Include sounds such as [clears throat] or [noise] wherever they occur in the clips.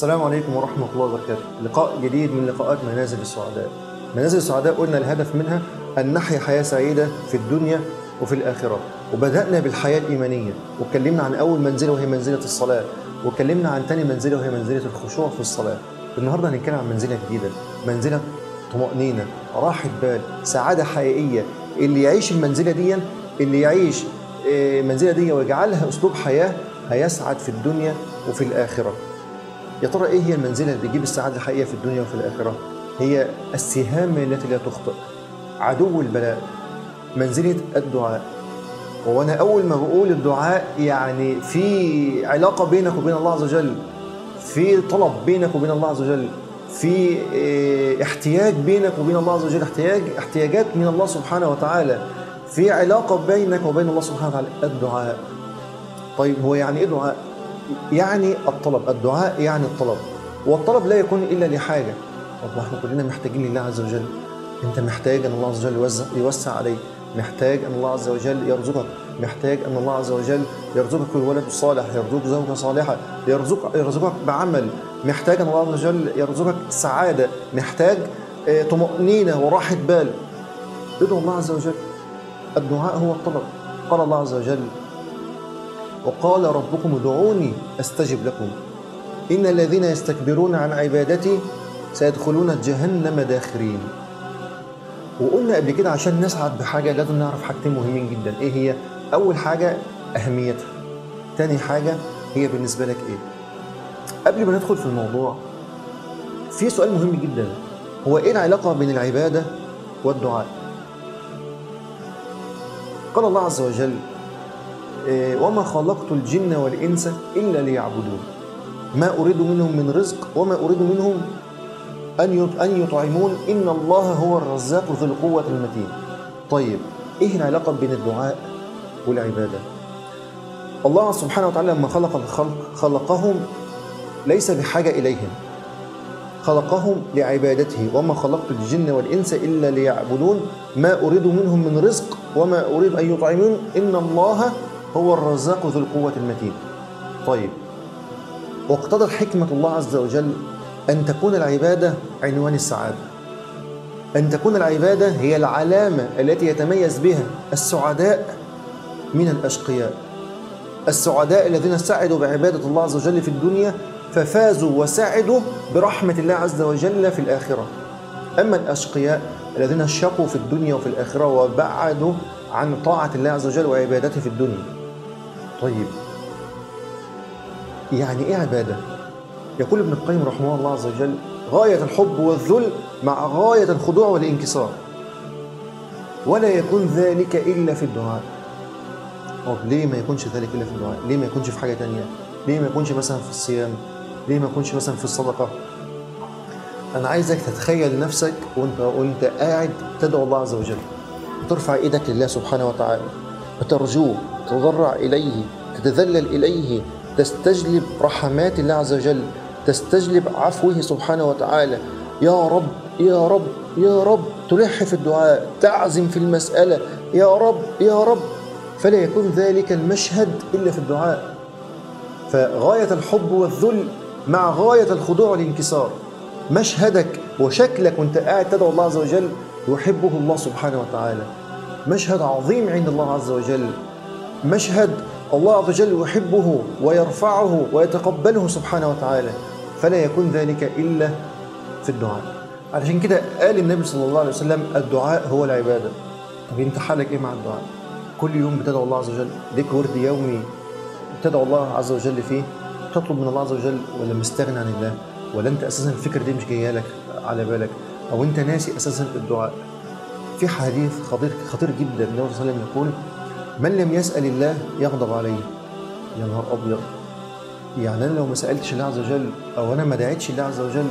السلام عليكم ورحمة الله وبركاته. لقاء جديد من لقاءات منازل السعداء. منازل السعداء قلنا الهدف منها أن نحيا حياة سعيدة في الدنيا وفي الآخرة. وبدأنا بالحياة الإيمانية واتكلمنا عن أول منزلة وهي منزلة الصلاة. واتكلمنا عن تاني منزلة وهي منزلة الخشوع في الصلاة. النهاردة هنتكلم عن منزلة جديدة. منزلة طمأنينة راحة بال سعادة حقيقية. اللي يعيش المنزلة دي اللي يعيش آه، المنزلة دي ويجعلها أسلوب حياة هيسعد في الدنيا وفي الآخرة. يا ترى إيه هي المنزلة اللي بتجيب السعادة الحقيقية في الدنيا وفي الآخرة؟ هي السهام التي لا تخطئ. عدو البلاء. منزلة الدعاء. وأنا أول ما بقول الدعاء يعني في علاقة بينك وبين الله عز وجل في طلب بينك وبين الله عز وجل في آه، احتياج بينك وبين الله عز وجل احتياج احتياجات من الله سبحانه وتعالى. في علاقة بينك وبين الله سبحانه وتعالى. الدعاء. طيب هو يعني إيه دعاء؟ يعني الطلب الدعاء يعني الطلب. والطلب لا يكون إلا لحاجة. طب إحنا كلنا محتاجين لله عز وجل. أنت محتاج أن الله عز وجل يوسع عليك. محتاج أن الله عز وجل يرزقك. محتاج أن الله عز وجل يرزقك الولد الصالح يرزقك زوجة صالحة يرزقك يرزقك بعمل. محتاج أن الله عز وجل يرزقك سعادة. محتاج آه، طمأنينة وراحة بال. ادعو الله عز وجل. الدعاء هو الطلب. قال الله عز وجل وقال ربكم ادعوني أستجب لكم. إن الذين يستكبرون عن عبادتي سيدخلون جهنم داخرين. وقلنا قبل كده عشان نسعد بحاجة لازم نعرف حاجتين مهمين جدا. إيه هي؟ أول حاجة أهميتها. تاني حاجة هي بالنسبة لك إيه؟ قبل ما ندخل في الموضوع في سؤال مهم جدا. هو إيه العلاقة بين العبادة والدعاء؟ قال الله عز وجل إيه، وما خلقت الجن والإنس إلا ليعبدون. ما أريد منهم من رزق وما أريد منهم أن أن يطعمون. إن الله هو الرزاق ذو القوة المتين. طيب إيه العلاقة بين الدعاء والعبادة؟ الله سبحانه وتعالى لما خلق الخلق خلقهم ليس بحاجة إليهم. خلقهم لعبادته. وما خلقت الجن والإنس إلا ليعبدون. ما أريد منهم من رزق وما أريد أن يطعمون. إن الله هو الرزاق ذو القوة المتين. طيب واقتضت حكمة الله عز وجل أن تكون العبادة عنوان السعادة. أن تكون العبادة هي العلامة التي يتميز بها السعداء من الأشقياء. السعداء الذين سعدوا بعبادة الله عز وجل في الدنيا ففازوا وسعدوا برحمة الله عز وجل في الآخرة. أما الأشقياء الذين شقوا في الدنيا وفي الآخرة وبعدوا عن طاعة الله عز وجل وعبادته في الدنيا. طيب يعني إيه عبادة؟ يقول ابن القيم رحمه الله عز وجل غاية الحب والذل مع غاية الخضوع والانكسار ولا يكون ذلك إلا في الدعاء طب ليه ما يكونش ذلك إلا في الدعاء؟ ليه ما يكونش في حاجة تانية؟ ليه ما يكونش مثلا في الصيام؟ ليه ما يكونش مثلا في الصدقة؟ أنا عايزك تتخيل نفسك وأنت وأنت قاعد تدعو الله عز وجل ترفع إيدك لله سبحانه وتعالى وترجوه تتضرع إليه تتذلل إليه تستجلب رحمات الله عز وجل تستجلب عفوه سبحانه وتعالى. يا رب يا رب يا رب تلح في الدعاء تعزم في المسألة. يا رب يا رب. فلا يكون ذلك المشهد إلا في الدعاء. فغاية الحب والذل مع غاية الخضوع والانكسار. مشهدك وشكلك وانت قاعد تدعو الله عز وجل يحبه الله سبحانه وتعالى. مشهد عظيم عند الله عز وجل. مشهد الله عز وجل يحبه ويرفعه ويتقبله سبحانه وتعالى فلا يكون ذلك إلا في الدعاء. علشان كده قال النبي صلى الله عليه وسلم الدعاء هو العبادة. طب أنت حالك إيه مع الدعاء؟ كل يوم بتدعو الله عز وجل ليك ورد يومي تدعو الله عز وجل فيه تطلب من الله عز وجل ولا مستغني عن الله؟ ولا أنت أساسا الفكرة دي مش جاية لك على بالك؟ أو أنت ناسي أساسا الدعاء؟ في حديث خطير خطير جدا النبي صلى الله عليه وسلم يقول من لم يسأل الله يغضب عليه. يا نهار أبيض. يعني أنا لو ما سألتش الله عز وجل أو أنا ما دعيتش الله عز وجل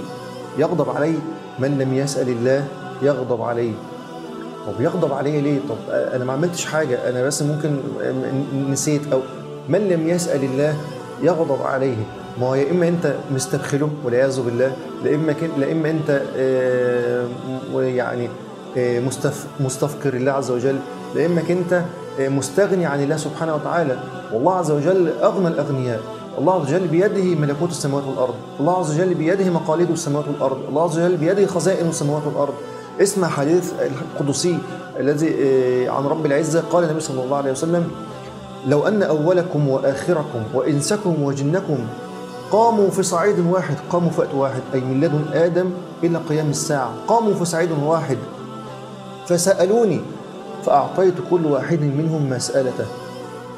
يغضب علي من لم يسأل الله يغضب عليه. طب يغضب عليا ليه؟ طب أنا ما عملتش حاجة أنا بس ممكن نسيت أو من لم يسأل الله يغضب عليه. ما هو يا إما أنت مستبخله والعياذ بالله لا إما لا إما أنت آه، يعني آه، مستف مستفقر الله عز وجل. لا اما انت آه، مستغني عن الله سبحانه وتعالى. والله عز وجل اغنى الاغنياء. الله عز وجل بيده ملكوت السماوات والأرض. الله عز وجل بيده مقاليد السماوات والأرض. الله عز وجل بيده خزائن السماوات والأرض. اسمع حديث القدسي الذي آه، عن رب العزة. قال النبي صلى الله عليه وسلم لو أن أولكم وآخركم وإنسكم وجنكم قاموا في صعيد واحد قاموا في وقت واحد أي من لدن آدم إلى قيام الساعة قاموا في صعيد واحد فسألوني فأعطيت كل واحد منهم مسألته.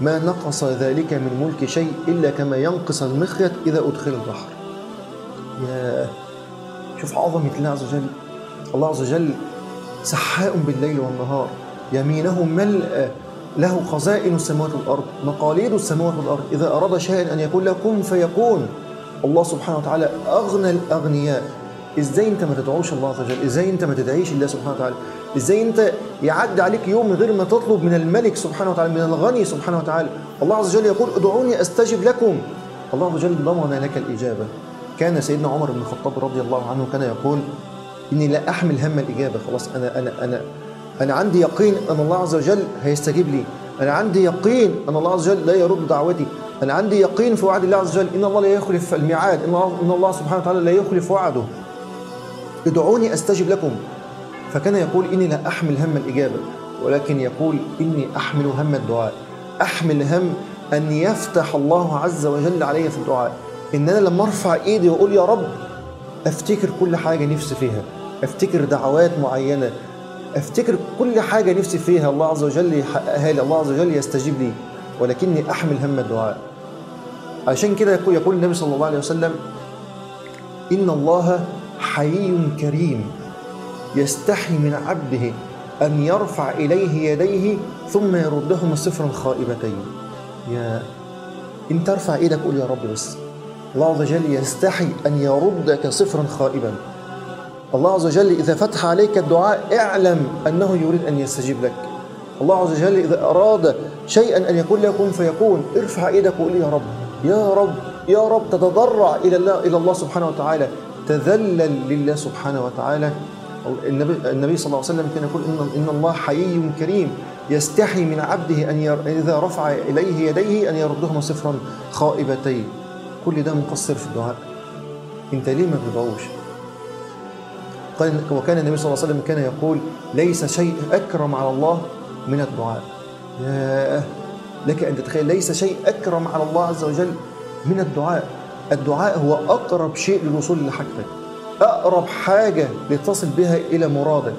ما نقص ذلك من ملك شيء إلا كما ينقص المخيط إذا أدخل البحر. يا شوف عظمة الله عز وجل. الله عز وجل سحاء بالليل والنهار. يمينه ملأ. له خزائن السماوات والأرض مقاليد السماوات والأرض. إذا أراد شيئا أن يكون له كن فيكون الله سبحانه وتعالى أغنى الأغنياء. إزاي أنت ما تدعوش الله عز وجل إزاي أنت ما تدعيش الله سبحانه وتعالى. إزاي أنت يعدي عليك يوم من غير ما تطلب من الملك سبحانه وتعالى من الغني سبحانه وتعالى. الله عز وجل يقول ادعوني أستجب لكم. الله عز وجل ضمن لك الإجابة. كان سيدنا عمر بن الخطاب رضي الله عنه كان يقول إني لا أحمل هم الإجابة. خلاص أنا أنا أنا أنا عندي يقين أن الله عز وجل هيستجيب لي. أنا عندي يقين أن الله عز وجل لا يرد دعوتي. أنا عندي يقين في وعد الله عز وجل إن الله لا يخلف الميعاد إن الله, إن الله سبحانه وتعالى لا يخلف وعده. ادعوني أستجب لكم. فكان يقول إني لا أحمل هم الإجابة ولكن يقول إني أحمل هم الدعاء. أحمل هم أن يفتح الله عز وجل علي في الدعاء. إن أنا لما أرفع إيدي وأقول يا رب. أفتكر كل حاجة نفسي فيها. أفتكر دعوات معينة. أفتكر كل حاجة نفسي فيها. الله عز وجل يحققها لي. الله عز وجل يستجيب لي. ولكني أحمل هم الدعاء. عشان كده يقول, النبي صلى الله عليه وسلم إن الله حي كريم. يستحي من عبده أن يرفع إليه يديه ثم يردهما صفرا خائبتين يا انت ارفع إيدك قول يا رب بس. الله عز وجل يستحي أن يردك صفرا خائبا. الله عز وجل إذا فتح عليك الدعاء اعلم أنه يريد أن يستجيب لك. الله عز وجل إذا أراد شيئا أن يكون له كن فيكون. ارفع إيدك وقول يا رب. يا رب يا رب تتضرع إلى الله إلى الله سبحانه وتعالى. تذلل لله سبحانه وتعالى. النبي, النبي صلى الله عليه وسلم كان يقول إن, إن الله حيي كريم يستحي من عبده أن ير... إذا رفع إليه يديه أن يردهما صفرا خائبتين. كل ده مقصر في الدعاء. أنت ليه ما بتدعوش وكان النبي صلى الله عليه وسلم كان يقول ليس شيء أكرم على الله من الدعاء. يا لك أن تتخيل ليس شيء أكرم على الله عز وجل من الدعاء. الدعاء هو أقرب شيء للوصول لحاجتك. أقرب حاجة لتصل بها إلى مرادك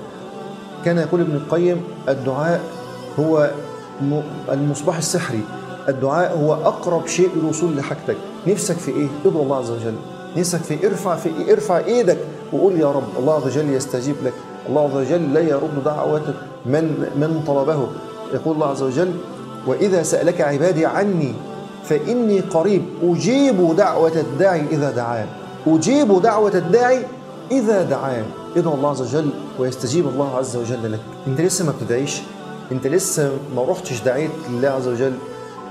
كان يقول ابن القيم الدعاء هو المصباح السحري. الدعاء هو أقرب شيء للوصول لحاجتك. نفسك في إيه؟ ادعو الله عز وجل. نفسك في ارفع في إيه؟ ارفع إيدك وقول يا رب الله عز وجل يستجيب لك. الله عز وجل لا يرد دعوة من من طلبه. يقول الله عز وجل وإذا سألك عبادي عني فإني قريب أجيب دعوة الداعي إذا دعان. أجيب دعوة الداعي إذا دعان ادعو الله عز وجل ويستجيب الله عز وجل لك. أنت لسه ما بتدعيش؟ أنت لسه ما رحتش دعيت لله عز وجل؟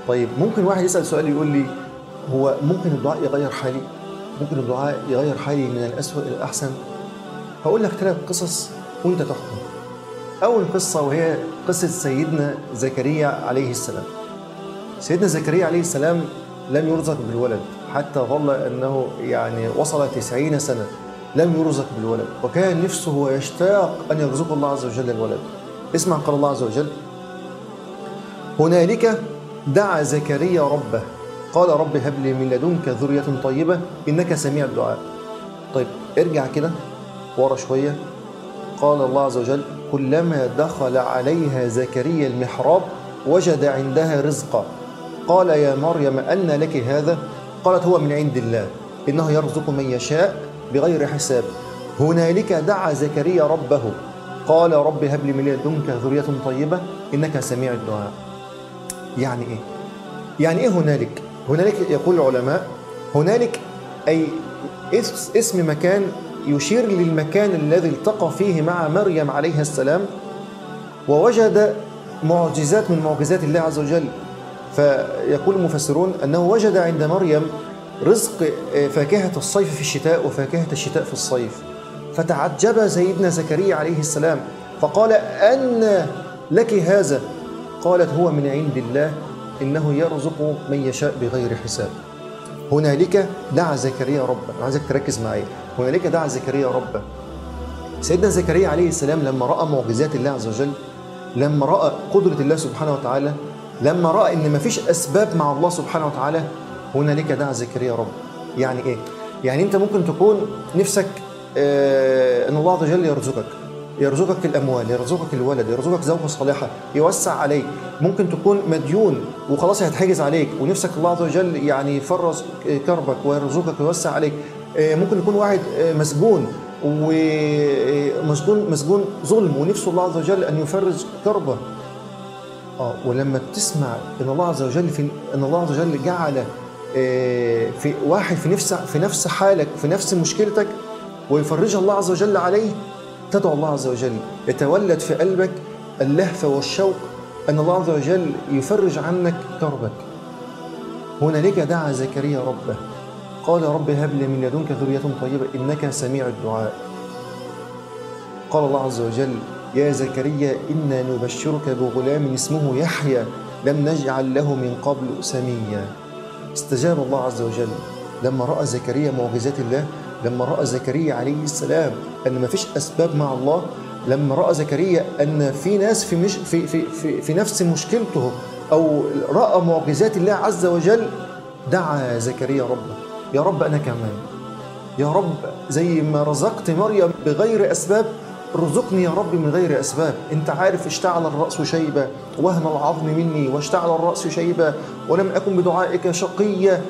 طيب ممكن واحد يسأل سؤال يقول لي هو ممكن الدعاء يغير حالي؟ ممكن الدعاء يغير حالي من الأسوأ إلى الأحسن؟ هقول لك ثلاث قصص وأنت تحكم. أول قصة وهي قصة سيدنا زكريا عليه السلام. سيدنا زكريا عليه السلام لم يرزق بالولد. حتى ظل أنه يعني وصل تسعين سنة لم يرزق بالولد وكان نفسه ويشتاق أن يرزق الله عز وجل الولد. اسمع قال الله عز وجل هنالك دعا زكريا ربه قال رب هب لي من لدنك ذرية طيبة إنك سميع الدعاء. طيب ارجع كده ورا شوية. قال الله عز وجل كلما دخل عليها زكريا المحراب وجد عندها رزقا. قال يا مريم أن لك هذا؟ قالت هو من عند الله إنه يرزق من يشاء بغير حساب هنالك دعا زكريا ربه قال رب هب لي من لدنك ذرية طيبة إنك سميع الدعاء يعني إيه؟ يعني إيه هنالك؟ هنالك يقول العلماء هنالك أي اسم مكان يشير للمكان الذي التقى فيه مع مريم عليها السلام ووجد معجزات من معجزات الله عز وجل فيقول المفسرون أنه وجد عند مريم رزق فاكهة الصيف في الشتاء وفاكهة الشتاء في الصيف. فتعجب سيدنا زكريا عليه السلام فقال أن لك هذا؟ قالت هو من عند الله إنه يرزق من يشاء بغير حساب. هنالك دعا زكريا ربه عايزك تركز معايا. هنالك دعا زكريا ربه سيدنا زكريا عليه السلام لما رأى معجزات الله عز وجل لما رأى قدرة الله سبحانه وتعالى لما رأى إن مفيش أسباب مع الله سبحانه وتعالى هنالك دعا زكريا ربه يعني إيه؟ يعني أنت ممكن تكون نفسك آه إن الله عز وجل يرزقك يرزقك الأموال يرزقك الولد يرزقك زوجة صالحة يوسع عليك. ممكن تكون مديون وخلاص هيتحجز عليك ونفسك الله عز وجل يعني يفرز كربك ويرزقك ويوسع عليك. آه، ممكن يكون واحد آه، مسجون ومسجون مسجون ظلم ونفسه الله عز وجل أن يفرج كربه. آه ولما تسمع إن الله عز وجل في إن الله عز وجل جعل آه، في واحد في نفس في نفس حالك في نفس مشكلتك ويفرجها الله عز وجل عليه تدعو الله عز وجل يتولد في قلبك اللهفة والشوق أن الله عز وجل يفرج عنك كربك. هنالك دعا زكريا ربه قال رب هب لي من لدنك ذرية طيبة إنك سميع الدعاء. قال الله عز وجل يا زكريا إنا نبشرك بغلام اسمه يحيى لم نجعل له من قبل سميا. استجاب الله عز وجل. لما رأى زكريا معجزات الله لما رأى زكريا عليه السلام أن ما فيش أسباب مع الله لما رأى زكريا أن في ناس في, مش في, في, في, في نفس مشكلته أو رأى معجزات الله عز وجل دعا زكريا ربه. يا رب أنا كمان. يا رب زي ما رزقت مريم بغير أسباب ارزقني يا رب من غير أسباب. أنت عارف اشتعل الرأس شيبة وهن العظم مني واشتعل الرأس شيبة ولم أكن بدعائك شقيا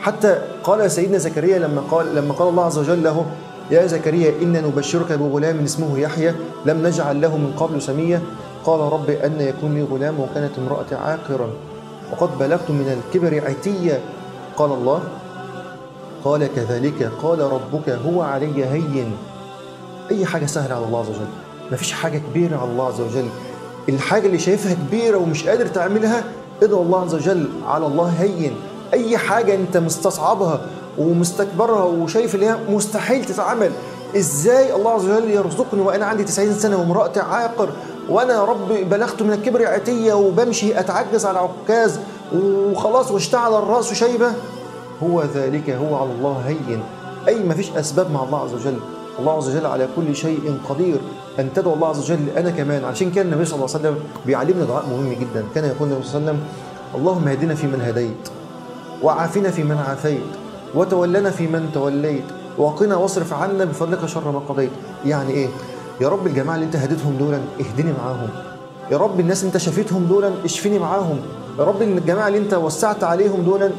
حتى قال سيدنا زكريا لما قال لما قال الله عز وجل له يا زكريا إنا نبشرك بغلام اسمه يحيى لم نجعل له من قبل سميا قال رب أن يكون لي غلام وكانت امرأتي عاقرا وقد بلغت من الكبر عتيا. قال الله قال كذلك قال ربك هو علي هين. أي حاجة سهلة على الله عز وجل. مفيش حاجة كبيرة على الله عز وجل. الحاجة اللي شايفها كبيرة ومش قادر تعملها ادعو الله عز وجل على الله هين. أي حاجة أنت مستصعبها ومستكبرها وشايف إن هي مستحيل تتعمل. إزاي الله عز وجل يرزقني وأنا عندي 90 سنة وامراتي عاقر وأنا يا رب بلغت من الكبر عتية وبمشي أتعجز على عكاز وخلاص واشتعل الرأس شيبة؟ هو ذلك هو على الله هين. أي ما فيش أسباب مع الله عز وجل. الله عز وجل على كل شيء قدير. أن تدعو الله عز وجل أنا كمان. عشان كان النبي صلى الله عليه وسلم بيعلمنا دعاء مهم جدا. كان يقول النبي صلى الله عليه وسلم اللهم اهدنا فيمن هديت وعافنا فيمن عافيت وتولنا فيمن توليت وقنا واصرف عنا بفضلك شر ما قضيت. يعني إيه؟ يا رب الجماعة اللي أنت هديتهم دولا اهدني معاهم. يا رب الناس أنت شفيتهم دولا اشفني معاهم. يا رب الجماعة اللي أنت وسعت عليهم دولا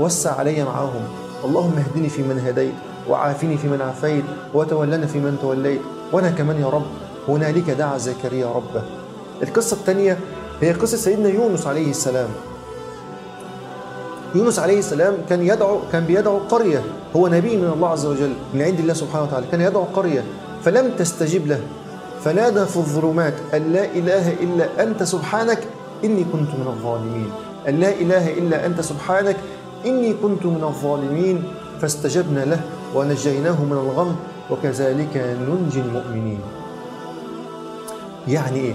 وسع علي معاهم. اللهم اهدني في من هديت. وعافني في من عافيت وتولنا في من توليت. وأنا كمان يا رب هنالك دعا زكريا ربه. القصة الثانية هي قصة سيدنا يونس عليه السلام. يونس عليه السلام كان يدعو كان بيدعو قرية. هو نبي من الله عز وجل من عند الله سبحانه وتعالى. كان يدعو قرية فلم تستجب له. فنادى في الظلمات أن لا إله إلا أنت سبحانك إني كنت من الظالمين. أن لا إله إلا أنت سبحانك إني كنت من الظالمين. فاستجبنا له. ونجيناه من الغم وكذلك ننجي المؤمنين. يعني إيه؟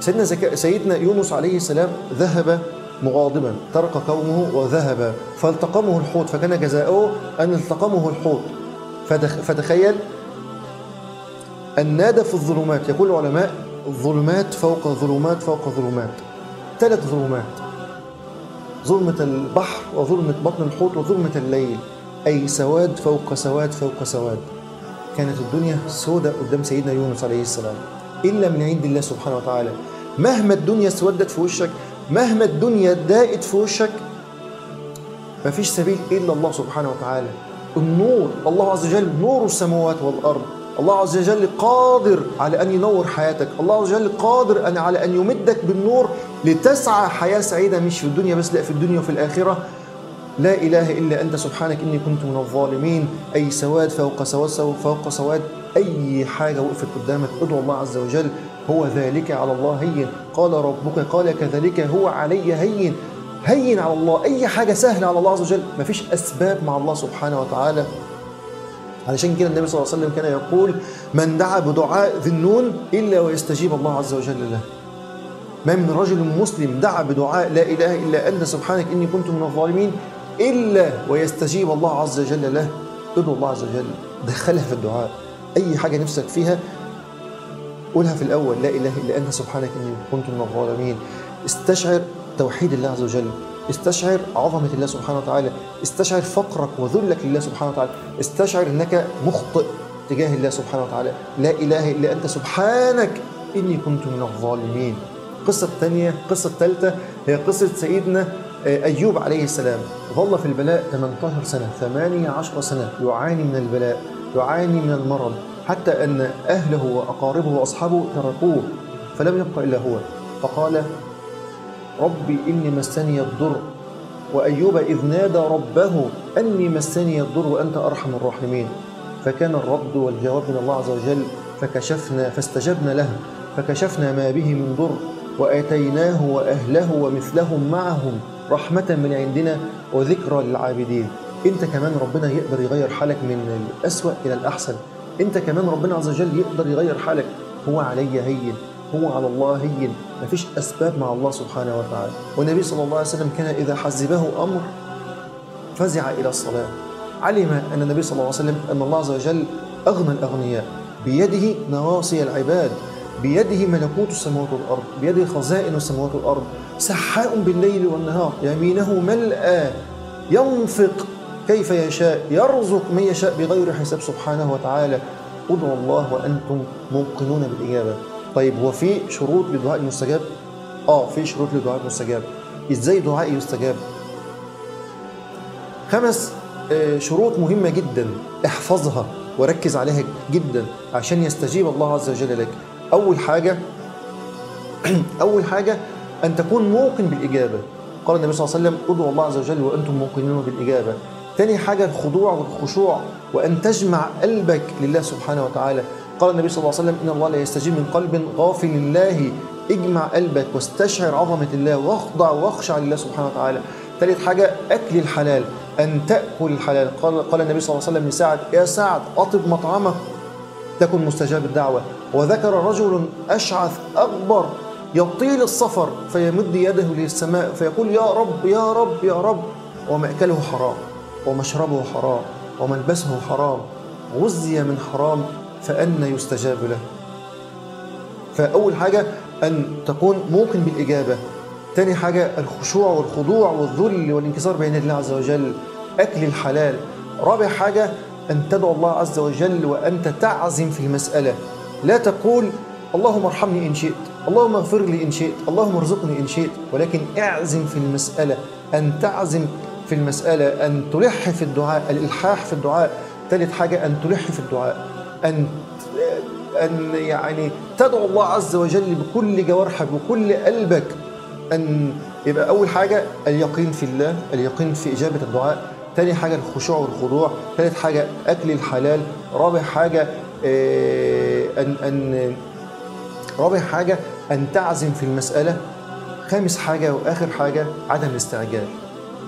سيدنا, زك... سيدنا يونس عليه السلام ذهب مغاضبا ترك قومه وذهب فالتقمه الحوت فكان جزاؤه أن التقمه الحوت. فدخ... فتخيل أن نادى في الظلمات يقول العلماء ظلمات فوق ظلمات فوق ظلمات. ثلاث ظلمات ظلمة البحر وظلمة بطن الحوت وظلمة الليل. أي سواد فوق سواد فوق سواد. كانت الدنيا سوداء قدام سيدنا يونس عليه السلام. إلا من عند الله سبحانه وتعالى. مهما الدنيا اسودت في وشك مهما الدنيا ضاقت في وشك مفيش سبيل إلا الله سبحانه وتعالى. النور الله عز وجل نور السماوات والأرض. الله عز وجل قادر على أن ينور حياتك. الله عز وجل قادر أن على أن يمدك بالنور لتسعى حياة سعيدة مش في الدنيا بس لا في الدنيا وفي الآخرة. لا إله إلا أنت سبحانك إني كنت من الظالمين. أي سواد فوق سواد فوق سواد. أي حاجة وقفت قدامك ادعو الله عز وجل. هو ذلك على الله هين. قال ربك قال كذلك هو علي هين. هين على الله. أي حاجة سهلة على الله عز وجل. مفيش أسباب مع الله سبحانه وتعالى. علشان كده النبي صلى الله عليه وسلم كان يقول من دعا بدعاء ذي النون إلا ويستجيب الله عز وجل له. ما من رجل مسلم دعا بدعاء لا إله إلا أنت سبحانك إني كنت من الظالمين. إلا ويستجيب الله عز وجل له. ادعو الله عز وجل. دخلها في الدعاء. أي حاجة نفسك فيها قولها في الأول. لا إله إلا أنت سبحانك إني كنت من الظالمين. استشعر توحيد الله عز وجل. استشعر عظمة الله سبحانه وتعالى. استشعر فقرك وذلك لله سبحانه وتعالى. استشعر أنك مخطئ تجاه الله سبحانه وتعالى. لا إله إلا أنت سبحانك إني كنت من الظالمين. القصة الثانية القصة الثالثة هي قصة سيدنا أيوب عليه السلام. ظل في البلاء 18 سنة 18 سنة يعاني من البلاء يعاني من المرض حتى أن أهله وأقاربه وأصحابه تركوه فلم يبق إلا هو. فقال ربي إني مسني الضر وأيوب إذ نادى ربه أني مسني الضر وأنت أرحم الراحمين. فكان الرد والجواب من الله عز وجل فكشفنا فاستجبنا له فكشفنا ما به من ضر وآتيناه وأهله ومثلهم معهم رحمة من عندنا وذكرى للعابدين. انت كمان ربنا يقدر يغير حالك من الأسوأ إلى الأحسن. انت كمان ربنا عز وجل يقدر يغير حالك. هو علي هين. هو على الله هين. مفيش أسباب مع الله سبحانه وتعالى. والنبي صلى الله عليه وسلم كان إذا حزبه أمر فزع إلى الصلاة. علم أن النبي صلى الله عليه وسلم أن الله عز وجل أغنى الأغنياء. بيده نواصي العباد. بيده ملكوت السماوات والأرض. بيده خزائن السماوات والأرض. سحاء بالليل والنهار. يمينه ملأى ينفق كيف يشاء يرزق من يشاء بغير حساب. سبحانه وتعالى ادعوا الله وأنتم موقنون بالإجابة. طيب هو في شروط للدعاء المستجاب؟ آه في شروط للدعاء المستجاب. إزاي دعائي يستجاب؟ خمس شروط مهمة جدا. احفظها وركز عليها جدا عشان يستجيب الله عز وجل لك. أول حاجة [clears throat] أول حاجة أن تكون موقن بالإجابة. قال النبي صلى الله عليه وسلم ادعوا الله عز وجل وأنتم موقنون بالإجابة. تاني حاجة الخضوع والخشوع وأن تجمع قلبك لله سبحانه وتعالى. قال النبي صلى الله عليه وسلم إن الله لا يستجيب من قلب غافل لله. اجمع قلبك واستشعر عظمة الله واخضع واخشع لله سبحانه وتعالى. ثالث حاجة أكل الحلال أن تأكل الحلال. قال, قال النبي صلى الله عليه وسلم لسعد يا سعد أطب مطعمك تكن مستجاب الدعوة. وذكر رجل أشعث أكبر يطيل السفر فيمد يده للسماء فيقول يا رب يا رب يا رب. ومأكله حرام ومشربه حرام وملبسه حرام غزي من حرام فأنا يستجاب له. فأول حاجة أن تكون موقن بالإجابة. تاني حاجة الخشوع والخضوع والذل والانكسار بين الله عز وجل أكل الحلال. رابع حاجة أن تدعو الله عز وجل وأنت تعزم في المسألة. لا تقول اللهم ارحمني إن شئت. اللهم اغفر لي إن شئت اللهم ارزقني إن شئت ولكن اعزم في المسألة أن تعزم في المسألة أن تلح في الدعاء الإلحاح في الدعاء. ثالث حاجة أن تلح في الدعاء. أن أن يعني تدعو الله عز وجل بكل جوارحك بكل قلبك. أن يبقى أول حاجة اليقين في الله اليقين في إجابة الدعاء. تاني حاجة الخشوع والخضوع. ثالث حاجة أكل الحلال. رابع حاجة أن أن رابع حاجة أن تعزم في المسألة. خامس حاجة وآخر حاجة عدم الاستعجال.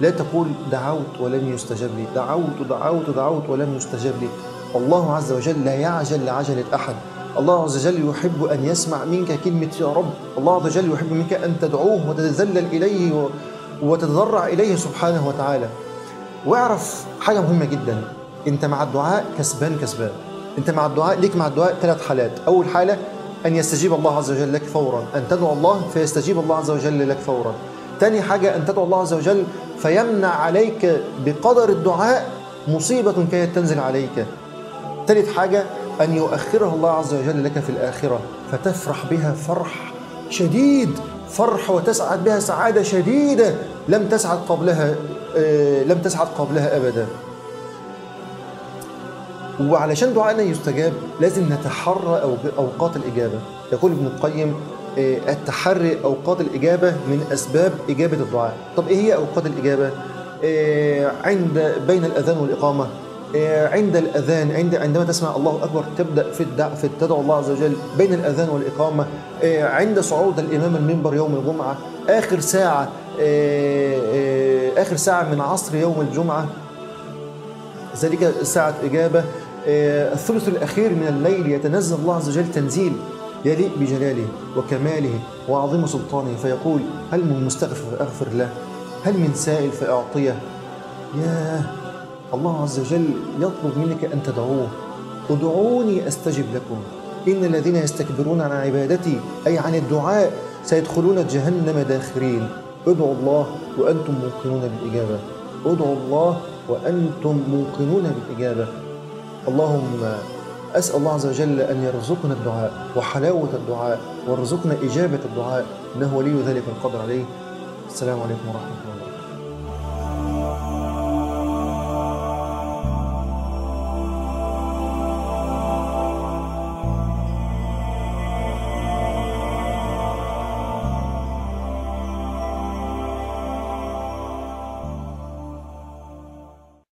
لا تقول دعوت ولم يستجب لي. دعوت دعوت دعوت ولم يستجب لي. الله عز وجل لا يعجل لعجلة أحد الله عز وجل يحب أن يسمع منك كلمة يا رب. الله عز وجل يحب منك أن تدعوه وتتذلل إليه وتتضرع إليه سبحانه وتعالى. واعرف حاجة مهمة جدا. أنت مع الدعاء كسبان كسبان. أنت مع الدعاء ليك مع الدعاء ثلاث حالات. أول حالة أن يستجيب الله عز وجل لك فورا. أن تدعو الله فيستجيب الله عز وجل لك فورا. ثاني حاجة أن تدعو الله عز وجل فيمنع عليك بقدر الدعاء مصيبة كانت تنزل عليك. ثالث حاجة أن يؤخرها الله عز وجل لك في الآخرة. فتفرح بها فرح شديد فرح وتسعد بها سعادة شديدة لم تسعد قبلها آه لم تسعد قبلها أبدا. وعلشان دعائنا يستجاب لازم نتحرى أوقات الإجابة. يقول ابن القيم آه التحري أوقات الإجابة من أسباب إجابة الدعاء. طب إيه هي أوقات الإجابة؟ آه عند بين الأذان والإقامة. عند الأذان عند عندما تسمع الله أكبر تبدأ في الدع في تدعو الله عز وجل بين الأذان والإقامة. عند صعود الإمام المنبر يوم الجمعة آخر ساعة آخر ساعة من عصر يوم الجمعة. ذلك ساعة إجابة. الثلث الأخير من الليل يتنزل الله عز وجل تنزيل يليق بجلاله وكماله وعظيم سلطانه فيقول هل من مستغفر فأغفر له؟ هل من سائل فأعطيه؟ ياه الله عز وجل يطلب منك أن تدعوه. ادعوني أستجب لكم. إن الذين يستكبرون عن عبادتي أي عن الدعاء سيدخلون جهنم داخرين. ادعوا الله وأنتم موقنون بالإجابة. ادعوا الله وأنتم موقنون بالإجابة. اللهم أسأل الله عز وجل أن يرزقنا الدعاء وحلاوة الدعاء وارزقنا إجابة الدعاء إنه ولي ذلك القدر عليه. السلام عليكم ورحمة الله.